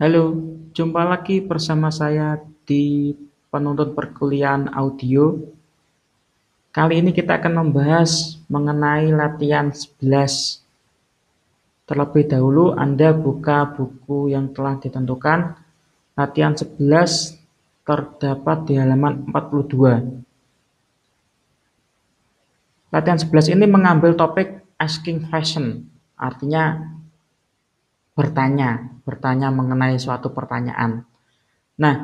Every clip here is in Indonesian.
Halo, jumpa lagi bersama saya di penuntut perkuliahan audio. Kali ini kita akan membahas mengenai latihan 11. Terlebih dahulu Anda buka buku yang telah ditentukan. Latihan 11 terdapat di halaman 42. Latihan 11 ini mengambil topik asking question, artinya bertanya, bertanya mengenai suatu pertanyaan. Nah,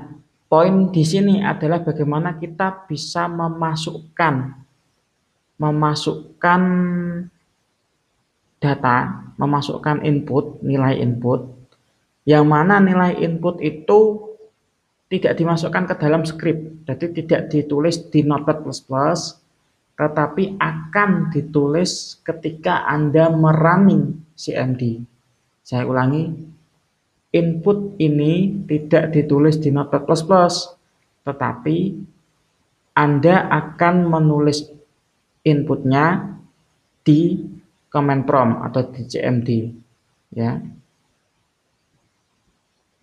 poin di sini adalah bagaimana kita bisa memasukkan memasukkan data, memasukkan input, nilai input yang mana nilai input itu tidak dimasukkan ke dalam script, jadi tidak ditulis di Notepad++, tetapi akan ditulis ketika Anda merunning CMD. Saya ulangi, input ini tidak ditulis di Notepad++, tetapi Anda akan menulis inputnya di command prompt atau di CMD. Ya.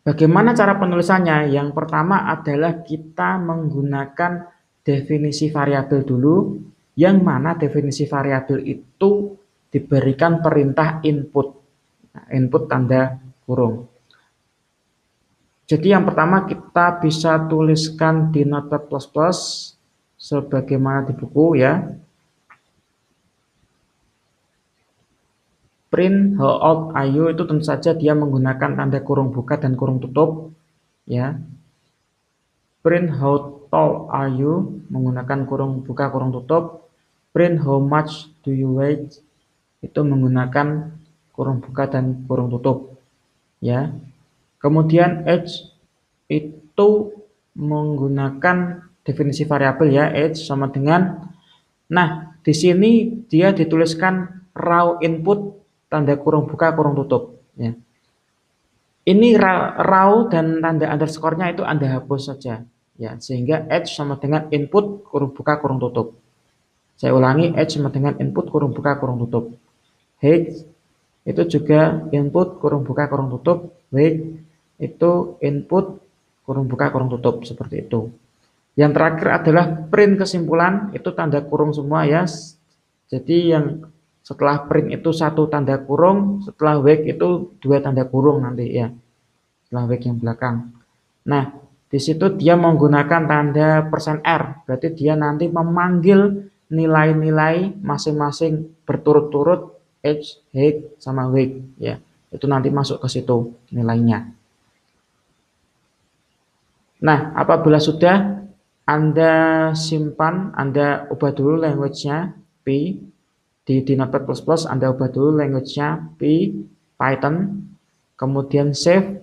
Bagaimana cara penulisannya? Yang pertama adalah kita menggunakan definisi variabel dulu, yang mana definisi variabel itu diberikan perintah input input tanda kurung. Jadi yang pertama kita bisa tuliskan di Notepad++ sebagaimana di buku ya. Print how old are you itu tentu saja dia menggunakan tanda kurung buka dan kurung tutup ya. Print how tall are you menggunakan kurung buka kurung tutup. Print how much do you weigh itu menggunakan kurung buka dan kurung tutup. Ya. Kemudian age itu menggunakan definisi variabel ya, age sama dengan Nah, di sini dia dituliskan raw input tanda kurung buka kurung tutup ya. Ini raw dan tanda underscore-nya itu Anda hapus saja ya, sehingga age sama dengan input kurung buka kurung tutup. Saya ulangi age sama dengan input kurung buka kurung tutup. Age itu juga input kurung buka kurung tutup. Wait itu input kurung buka kurung tutup seperti itu. Yang terakhir adalah print kesimpulan itu tanda kurung semua ya jadi yang setelah print itu satu tanda kurung setelah wake itu dua tanda kurung nanti ya. Setelah wake yang belakang. Nah di situ dia menggunakan tanda persen R. Berarti dia nanti memanggil nilai-nilai masing-masing berturut-turut age, height, sama weight ya. Itu nanti masuk ke situ nilainya. Nah, apabila sudah Anda simpan, Anda ubah dulu language-nya P di, di Notepad++, Anda ubah dulu language-nya P Python, kemudian save,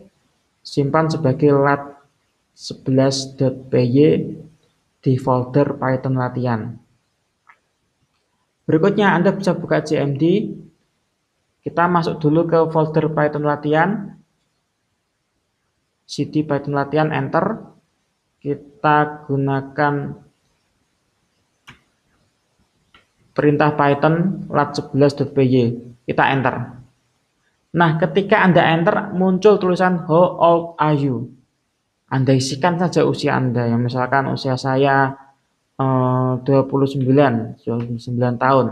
simpan sebagai lat11.py di folder Python latihan. Berikutnya Anda bisa buka CMD kita masuk dulu ke folder Python latihan. cd Python latihan enter. Kita gunakan perintah Python lat11.py. Kita enter. Nah, ketika Anda enter muncul tulisan how old are you? Anda isikan saja usia Anda yang misalkan usia saya eh, 29, 29 tahun.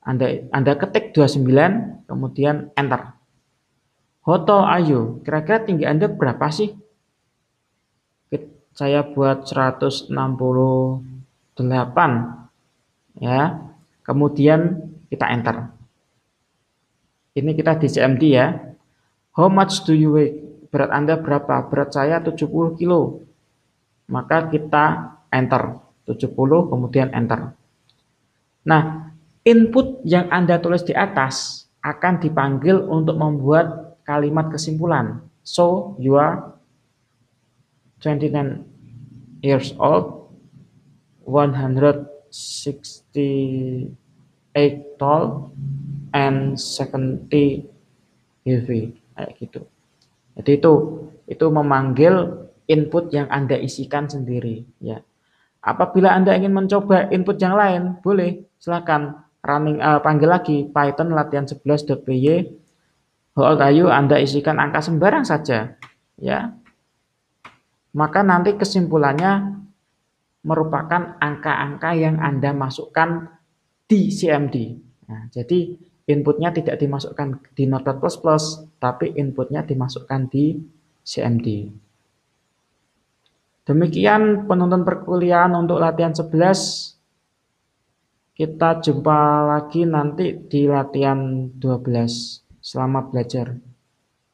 Anda, Anda ketik 29, kemudian enter. Hoto ayo, kira-kira tinggi Anda berapa sih? Saya buat 168. Ya. Kemudian kita enter. Ini kita di CMD ya. How much do you weigh? Berat Anda berapa? Berat saya 70 kilo. Maka kita enter. 70 kemudian enter. Nah, Input yang Anda tulis di atas akan dipanggil untuk membuat kalimat kesimpulan. So, you are 29 years old, 168 tall, and 70 heavy. Kayak gitu. Jadi itu itu memanggil input yang Anda isikan sendiri ya. Apabila Anda ingin mencoba input yang lain, boleh, silakan running uh, panggil lagi Python latihan 11.py How old are you? Anda isikan angka sembarang saja. ya. Maka nanti kesimpulannya merupakan angka-angka yang Anda masukkan di CMD. Nah, jadi inputnya tidak dimasukkan di Notepad++, tapi inputnya dimasukkan di CMD. Demikian penonton perkuliahan untuk latihan 11. Kita jumpa lagi nanti di latihan 12. Selamat belajar.